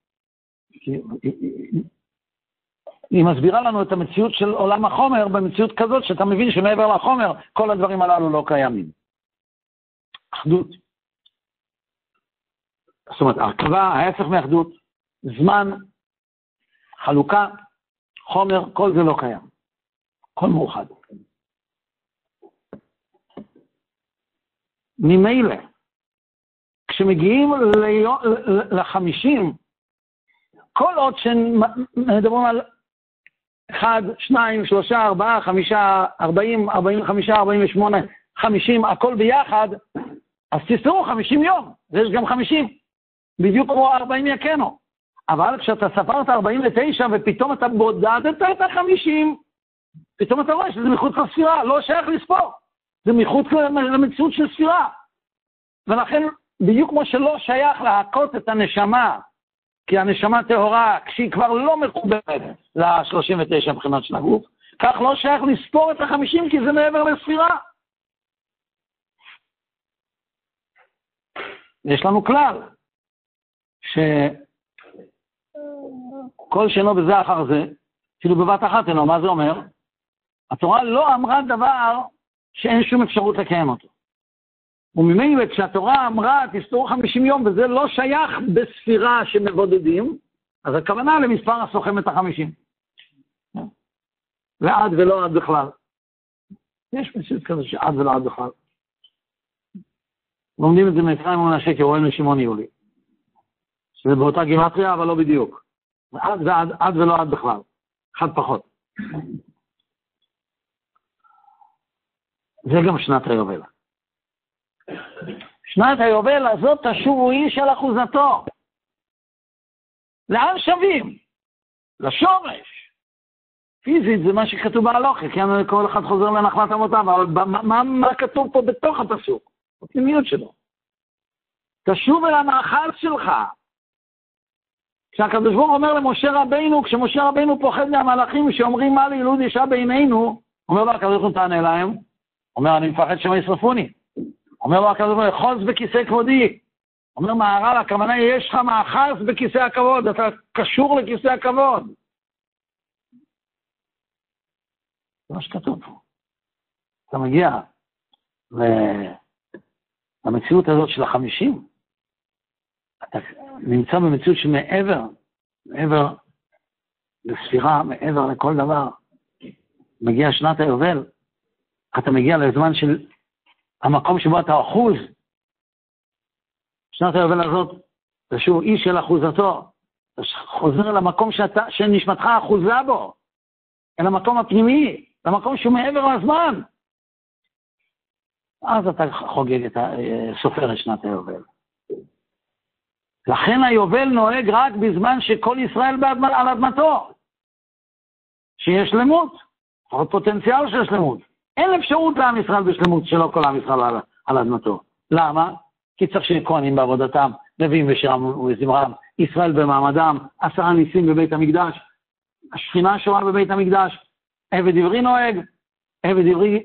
Speaker 2: היא מסבירה לנו את המציאות של עולם החומר במציאות כזאת שאתה מבין שמעבר לחומר כל הדברים הללו לא קיימים. אחדות. זאת אומרת, הרכבה, ההפך מאחדות, זמן, חלוקה, חומר, כל זה לא קיים. הכל מאוחד. ממילא, כשמגיעים לחמישים, כל עוד שמדברים על אחד, שניים, שלושה, ארבעה, חמישה, ארבעים, ארבעים וחמישה, ארבעים ושמונה, חמישים, הכל ביחד, אז תסתרו חמישים יום, ויש גם חמישים, בדיוק כמו ארבעים יקנו. אבל כשאתה ספרת ארבעים ותשע ופתאום אתה בודדת את החמישים, פתאום אתה רואה שזה מחוץ לספירה, לא שייך לספור, זה מחוץ למציאות של ספירה. ולכן, בדיוק כמו שלא שייך להכות את הנשמה כי הנשמה טהורה, כשהיא כבר לא מחוברת ל-39 מבחינת של הגוף, כך לא שייך לספור את החמישים, כי זה מעבר לספירה. יש לנו כלל, שכל שאינו בזה אחר זה, כאילו בבת אחת אינו, מה זה אומר? התורה לא אמרה דבר שאין שום אפשרות לקיים אותו. וממילא כשהתורה אמרה, תסתור 50 יום, וזה לא שייך בספירה שמבודדים, אז הכוונה למספר הסוכם את החמישים. ועד ולא עד בכלל. יש מציאות כזה שעד ולא עד בכלל. לומדים את זה מאפרים ומנשה כרואים לשמעון יולי. שזה באותה גימטריה, אבל לא בדיוק. עד ועד, עד ולא עד בכלל. אחד פחות. זה גם שנת היובל. שנת היובל הזאת תשובו איש על אחוזתו. לאן שווים? לשורש. פיזית זה מה שכתוב בהלוכה, כן, כל אחד חוזר לנחלת אבותיו, אבל מה, מה, מה כתוב פה בתוך הפסוק? בפנימיות שלו. תשוב אל המאחז שלך. כשהקדוש ברוך אומר למשה רבינו, כשמשה רבינו פוחד מהמלאכים שאומרים מה לילוד אישה בעינינו, אומר לו הקדוש ברוך הוא תענה להם, אומר אני מפחד שמא ישרפוני. אומר לו הקדוש ברוך הוא, חוז בכיסא כבודי. אומר מהר"ל, הכוונה היא, יש לך מאחז בכיסא הכבוד, אתה קשור לכיסא הכבוד. זה מה שכתוב פה. אתה מגיע למציאות הזאת של החמישים, אתה נמצא במציאות שמעבר, מעבר לספירה, מעבר לכל דבר, מגיע שנת היובל, אתה מגיע לזמן של המקום שבו אתה אחוז. שנת היובל הזאת, זה שהוא איש של אחוזתו, אתה חוזר למקום שאתה, שנשמתך אחוזה בו, אל המקום הפנימי, למקום שהוא מעבר לזמן. אז אתה חוגג את ה... סופר את שנת היובל. לכן היובל נוהג רק בזמן שכל ישראל על אדמתו, שיש שלמות, לפחות פוטנציאל של שלמות. אין אפשרות לעם ישראל בשלמות שלא כל עם ישראל על, על אדמתו. למה? כי צריך שיהיה כהנים בעבודתם, נביאים ושירם וזמרם, ישראל במעמדם, עשרה ניסים בבית המקדש, השכינה שורה בבית המקדש, עבד עברי נוהג, עבד עברי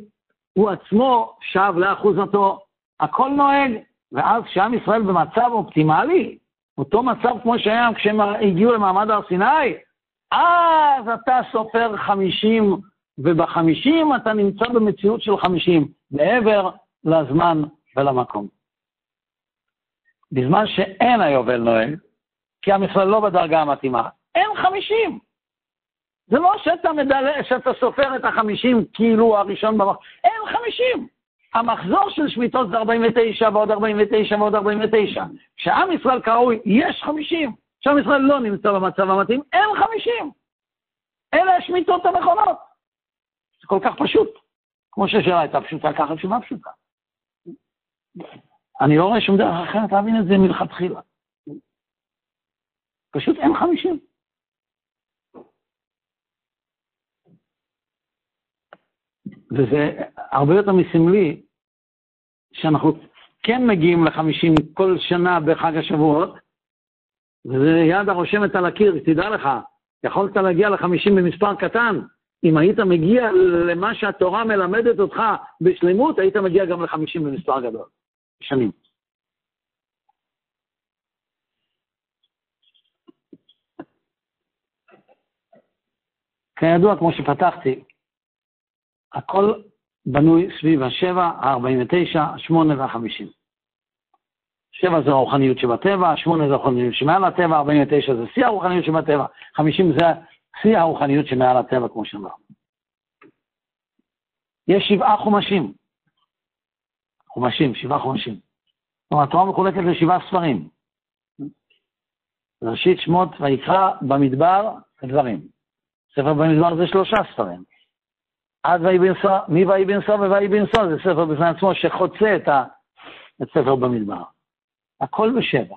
Speaker 2: הוא עצמו שב לאחוזתו, הכל נוהג, ואז כשעם ישראל במצב אופטימלי, אותו מצב כמו שהיה כשהם הגיעו למעמד הר סיני, אז אתה סופר חמישים, ובחמישים אתה נמצא במציאות של חמישים, מעבר לזמן ולמקום. בזמן שאין היובל נוהג, כי ישראל לא בדרגה המתאימה, אין חמישים. זה לא שאתה, מדלה, שאתה סופר את החמישים כאילו הראשון במחזור, אין חמישים. המחזור של שמיטות זה 49 ועוד 49 ועוד 49. כשעם ישראל כראוי, יש 50. כשעם ישראל לא נמצא במצב המתאים, אין 50. אלה השמיטות הנכונות. כל כך פשוט. כמו שהשאלה הייתה פשוטה, ככה תשובה פשוטה. אני לא רואה שום דרך אחרת להבין את זה מלכתחילה. פשוט אין 50. וזה הרבה יותר מסמלי שאנחנו כן מגיעים לחמישים כל שנה בחג השבועות, וזה יד הרושמת על הקיר, תדע לך, יכולת להגיע לחמישים במספר קטן, אם היית מגיע למה שהתורה מלמדת אותך בשלמות, היית מגיע גם לחמישים במספר גדול, שנים. כידוע, כמו שפתחתי, הכל בנוי סביב השבע, ה-49, השמונה והחמישים. שבע זה הרוחניות שבטבע, השמונה זה הרוחניות שמעל הטבע, 49 זה שיא הרוחניות שבטבע, 50 זה שיא הרוחניות שמעל הטבע, כמו שאמרנו. יש שבעה חומשים. חומשים, שבעה חומשים. כלומר, התורה מחולקת לשבעה ספרים. ראשית שמות ויקרא במדבר דברים. ספר במדבר זה שלושה ספרים. עד ויהי בנסוע, מי ויהי בנסוע וויהי בנסוע, זה ספר בפני עצמו שחוצה את, ה, את ספר במדבר. הכל בשבע.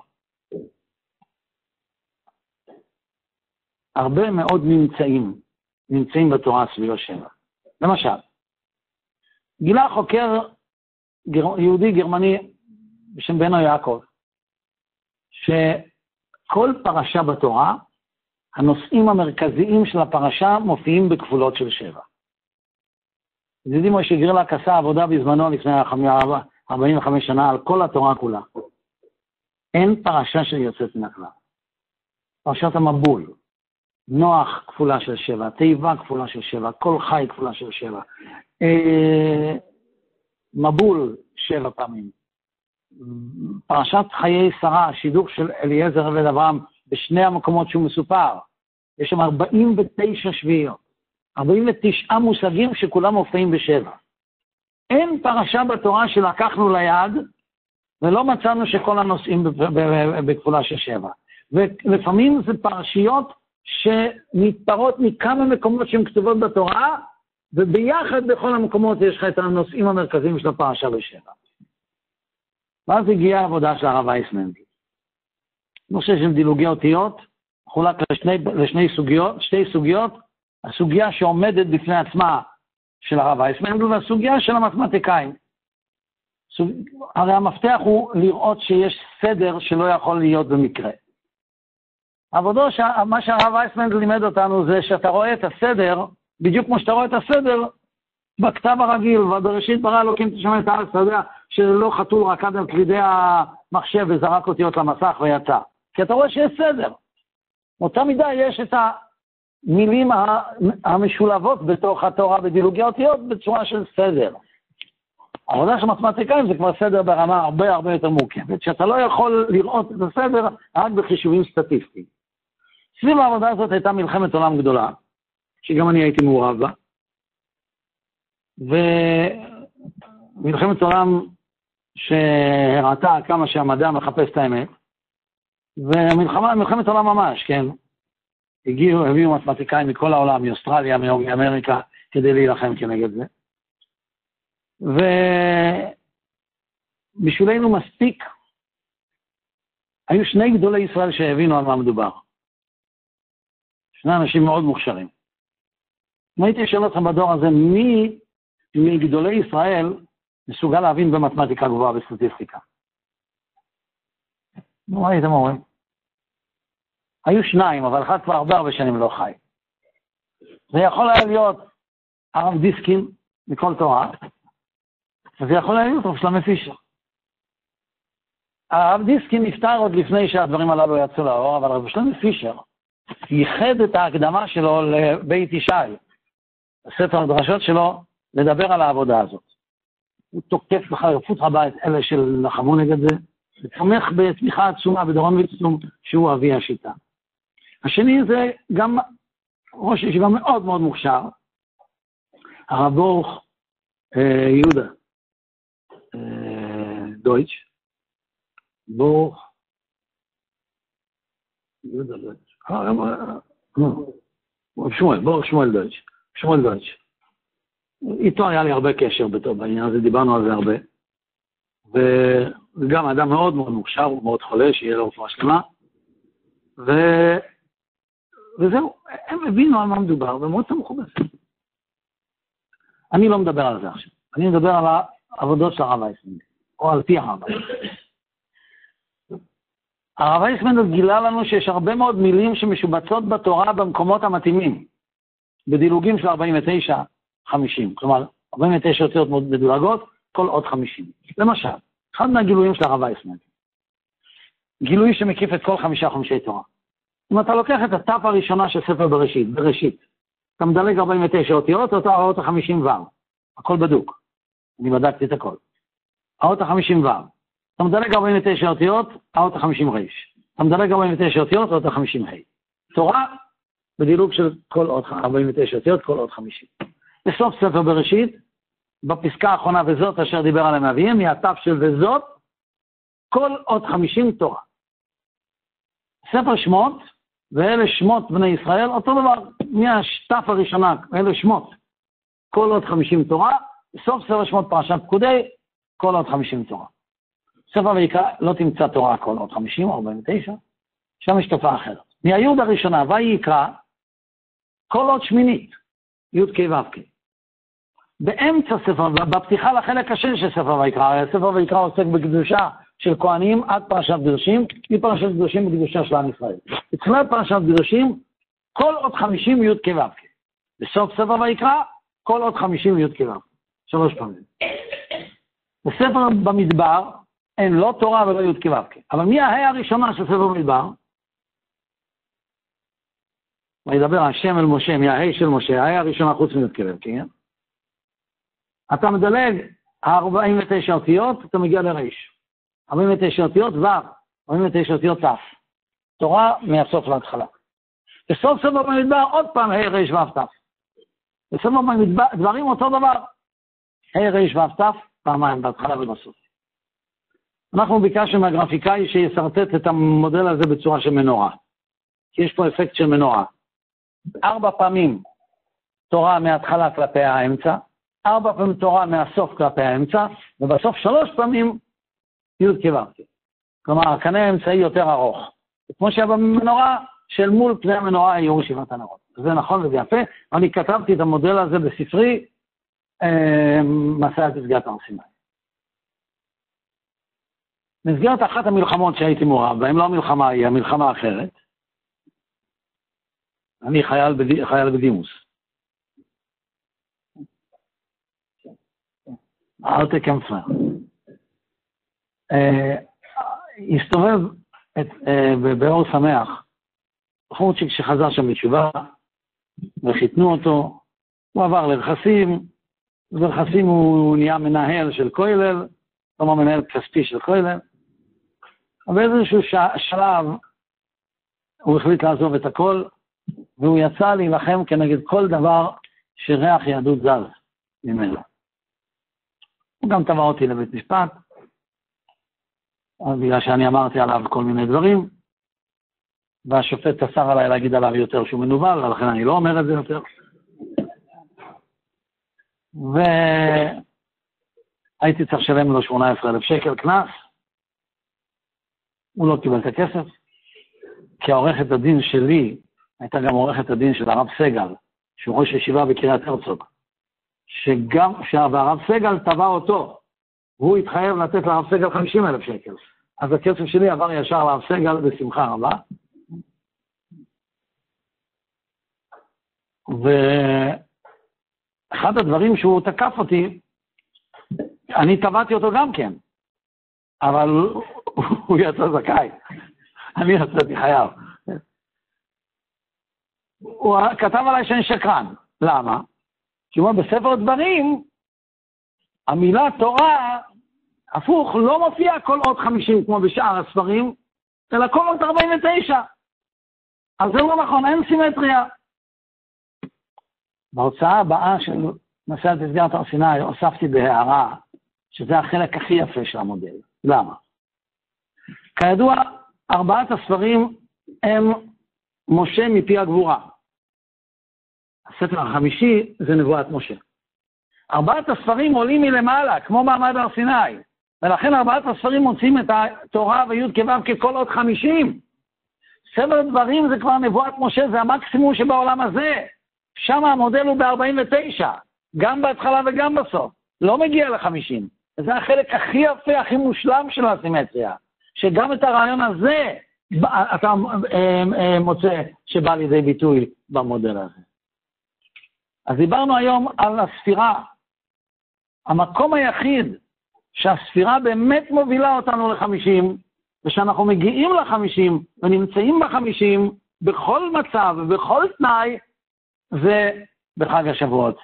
Speaker 2: הרבה מאוד ממצאים נמצאים בתורה סביב השבע. למשל, גילה חוקר גר... יהודי גרמני בשם בנו יעקב, שכל פרשה בתורה, הנושאים המרכזיים של הפרשה מופיעים בכפולות של שבע. ידידי משה גרלק עשה עבודה בזמנו לפני 45 שנה על כל התורה כולה. אין פרשה שיוצאת מן הכלל. פרשת המבול, נוח כפולה של שבע, תיבה כפולה של שבע, כל חי כפולה של שבע, אה, מבול שבע פעמים. פרשת חיי שרה, שידוך של אליעזר ואברהם, בשני המקומות שהוא מסופר, יש שם 49 שביעיות. 49 מושגים שכולם מופיעים בשבע. אין פרשה בתורה שלקחנו ליד ולא מצאנו שכל הנושאים בכפולה של שבע. ולפעמים זה פרשיות שמתפרות מכמה מקומות שהן כתובות בתורה, וביחד בכל המקומות יש לך את הנושאים המרכזיים של הפרשה בשבע. ואז הגיעה העבודה של הרב אייסמנד. נושא של דילוגי אותיות, חולק לשני, לשני סוגיות, שתי סוגיות, הסוגיה שעומדת בפני עצמה של הרב וייסמנדל והסוגיה של המתמטיקאים. סוג... הרי המפתח הוא לראות שיש סדר שלא יכול להיות במקרה. עבודו, ש... מה שהרב וייסמנדל לימד אותנו זה שאתה רואה את הסדר, בדיוק כמו שאתה רואה את הסדר בכתב הרגיל, ובראשית ברא אלוקים תשמע את הארץ, אתה יודע שלא חתול רקד על כבדי המחשב וזרק אותיות למסך ויצא. כי אתה רואה שיש סדר. באותה מידה יש את המילים המשולבות בתוך התורה בדילוגי אותיות בצורה של סדר. העבודה של מתמטיקאים זה כבר סדר ברמה הרבה הרבה יותר מורכבת, שאתה לא יכול לראות את הסדר רק בחישובים סטטיסטיים. סביב העבודה הזאת הייתה מלחמת עולם גדולה, שגם אני הייתי מעורב בה, ומלחמת עולם שהראתה כמה שהמדע מחפש את האמת, ומלחמה, מלחמת עולם ממש, כן. הגיעו, הביאו מתמטיקאים מכל העולם, מאוסטרליה, מאמריקה, כדי להילחם כנגד זה. ובשבילנו מספיק, היו שני גדולי ישראל שהבינו על מה מדובר. שני אנשים מאוד מוכשרים. אם הייתי שואל אתכם בדור הזה, מי מגדולי ישראל מסוגל להבין במתמטיקה גבוהה בסטטיסטיקה? מה הייתם אומרים? היו שניים, אבל אחד כבר הרבה הרבה שנים לא חי. זה יכול היה להיות הרב דיסקין מכל תורה, וזה יכול היה להיות רב שלמה פישר. הרב דיסקין נפטר עוד לפני שהדברים הללו יצאו לאור, אבל רב שלמה פישר ייחד את ההקדמה שלו לבית ישי, בספר הדרשות שלו, לדבר על העבודה הזאת. הוא תוקף בחריפות רבה את אלה שלחמו נגד זה, ותומך בתמיכה עצומה בדורון ויצטום, שהוא אבי השיטה. השני זה גם ראש ישיבה מאוד מאוד מוכשר, הרב ברוך אה, יהודה אה, דויטש, ברוך יהודה דויטש, שמואל, ברוך שמואל דויטש, שמואל דויטש. איתו היה לי הרבה קשר בעניין הזה, דיברנו על זה הרבה. וגם אדם מאוד מאוד מוכשר, הוא מאוד חולה, שיהיה לו רפואה שלמה. ו... וזהו, הם הבינו על מה מדובר, והם מאוד תמכו בזה. אני לא מדבר על זה עכשיו, אני מדבר על העבודות של הרב אייסמנד, או על פי הרב אייסמנד. הרב אייסמנד גילה לנו שיש הרבה מאוד מילים שמשובצות בתורה במקומות המתאימים, בדילוגים של 49, 50. כלומר, 49 אותיות מדולגות, כל עוד 50. למשל, אחד מהגילויים של הרב אייסמן, גילוי שמקיף את כל חמישה חומשי תורה. אם אתה לוקח את התף הראשונה של ספר בראשית, בראשית, אתה מדלג 49 אותיות, או האות ה-50 ו', הכל בדוק. אני בדקתי את הכל. האות ה-50 ו', אתה מדלג 49 אותיות, האות ה-50 ר', אתה מדלג 49 אותיות, האות ה-50 ה'. תורה בדילוג של כל עוד 49 אותיות, כל עוד 50. בסוף ספר בראשית, בפסקה האחרונה, וזאת אשר דיבר עליהם אביהם, מהתף של וזאת, כל עוד חמישים תורה. ספר שמות, ואלה שמות בני ישראל, אותו דבר, מהשתף הראשונה, אלה שמות, כל עוד חמישים תורה, בסוף ספר שמות פרשת פקודי, כל עוד חמישים תורה. ספר ויקרא, לא תמצא תורה כל עוד חמישים, ארבעים ותשע, שם יש תופעה אחרת. מהיוד הראשונה, ויקרא, כל עוד שמינית, י"ק ו"ק. באמצע ספר, בפתיחה לחלק השני של ספר ויקרא, ספר ויקרא עוסק בקדושה של כהנים עד פרשת קדושים, מפרשת קדושים בקדושה של עם ישראל. בתחילת פרשת קדושים, כל עוד חמישים י' כו' בסוף ספר ויקרא, כל עוד חמישים י' כו' שלוש פעמים. בספר במדבר אין לא תורה ולא י' כו' אבל מי ההא הראשונה של ספר במדבר? וידבר השם אל משה, מההא של משה, ההא הראשונה חוץ מי' כו' כן? אתה מדלג 49 אותיות, אתה מגיע לריש. 49 אותיות ו', 49 אותיות ת'. תורה מהסוף להתחלה. בסוף סוף במדבר עוד פעם ה' ר' ו' ת'. בסוף במדבר דברים אותו דבר. ה' ר' ו' ת', פעמיים, בהתחלה ובסוף. אנחנו ביקשנו מהגרפיקאי שישרטט את המודל הזה בצורה של מנורה. כי יש פה אפקט של מנורה. ארבע פעמים תורה מההתחלה כלפי האמצע, ארבע פעמים תורה מהסוף כלפי האמצע, ובסוף שלוש פעמים י' כו'. כלומר, הקנה האמצעי יותר ארוך. כמו שהיה במנורה, של מול פני המנורה היו רשימת הנרות. זה נכון וזה יפה. אני כתבתי את המודל הזה בספרי, אה, מסע על פסגת הר סיני. במסגרת אחת המלחמות שהייתי מעורב בהן, לא המלחמה היא, המלחמה האחרת, אני חייל, בד... חייל בדימוס. אל תקמפה. אה, הסתובב אה, באור שמח, בחורצ'יק שחזר שם בתשובה, וחיתנו אותו, הוא עבר לרכסים, וברכסים הוא נהיה מנהל של כולל, כלומר מנהל כספי של כולל, ובאיזשהו שלב הוא החליט לעזוב את הכל, והוא יצא להילחם כנגד כל דבר שריח יהדות זז ממנו. הוא גם תבע אותי לבית משפט, בגלל שאני אמרתי עליו כל מיני דברים, והשופט אסר עליי להגיד עליו יותר שהוא מנוול, ולכן אני לא אומר את זה יותר. והייתי צריך לשלם לו 18,000 שקל קנס, הוא לא קיבל את הכסף, כי העורכת הדין שלי הייתה גם עורכת הדין של הרב סגל, שהוא ראש ישיבה בקריית הרצוג, שגם, והרב סגל תבע אותו, והוא התחייב לתת לרב סגל 50 אלף שקל. אז הכסף שלי עבר ישר לרב סגל בשמחה רבה. ואחד הדברים שהוא תקף אותי, אני תבעתי אותו גם כן, אבל (laughs) הוא יצא זכאי, אני יצאתי חייב. הוא כתב עליי שאני שקרן. למה? כי הוא אומר, בספר דברים, המילה תורה, הפוך, לא מופיע כל עוד 50 כמו בשאר הספרים, אלא כל עוד 49. אז זה לא נכון, אין סימטריה. בהוצאה הבאה של מסעד פסגת הר סיני הוספתי בהערה שזה החלק הכי יפה של המודל. למה? כידוע, ארבעת הספרים הם משה מפי הגבורה. הספר החמישי זה נבואת משה. ארבעת הספרים עולים מלמעלה, כמו מעמד הר סיני, ולכן ארבעת הספרים מוצאים את התורה וי' כו' ככל עוד חמישים. ספר דברים זה כבר נבואת משה, זה המקסימום שבעולם הזה. שם המודל הוא ב-49, גם בהתחלה וגם בסוף. לא מגיע ל-50. וזה החלק הכי יפה, הכי מושלם של הסימטריה. שגם את הרעיון הזה אתה אה, אה, מוצא שבא לידי ביטוי במודל הזה. אז דיברנו היום על הספירה. המקום היחיד שהספירה באמת מובילה אותנו לחמישים, ושאנחנו מגיעים לחמישים ונמצאים בחמישים בכל מצב ובכל תנאי, זה בחג השבועות,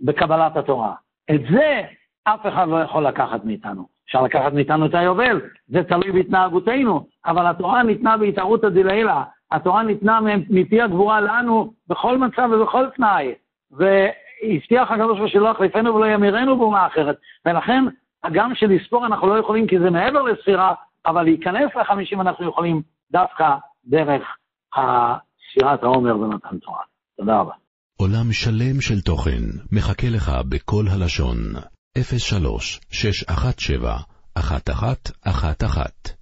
Speaker 2: בקבלת התורה. את זה אף אחד לא יכול לקחת מאיתנו. אפשר לקחת מאיתנו את היובל, זה תלוי בהתנהגותנו, אבל התורה ניתנה בהתערותא דלעילא, התורה ניתנה מפי הגבורה לנו בכל מצב ובכל תנאי. והבטיח הקדוש ברוך שלא יחליפנו ולא ימירנו באומה אחרת. ולכן, הגם שלספור אנחנו לא יכולים כי זה מעבר לספירה, אבל להיכנס לחמישים אנחנו יכולים דווקא דרך ספירת העומר ומתן תורה. תודה רבה.
Speaker 1: עולם שלם של תוכן מחכה לך בכל הלשון, 03 617 1111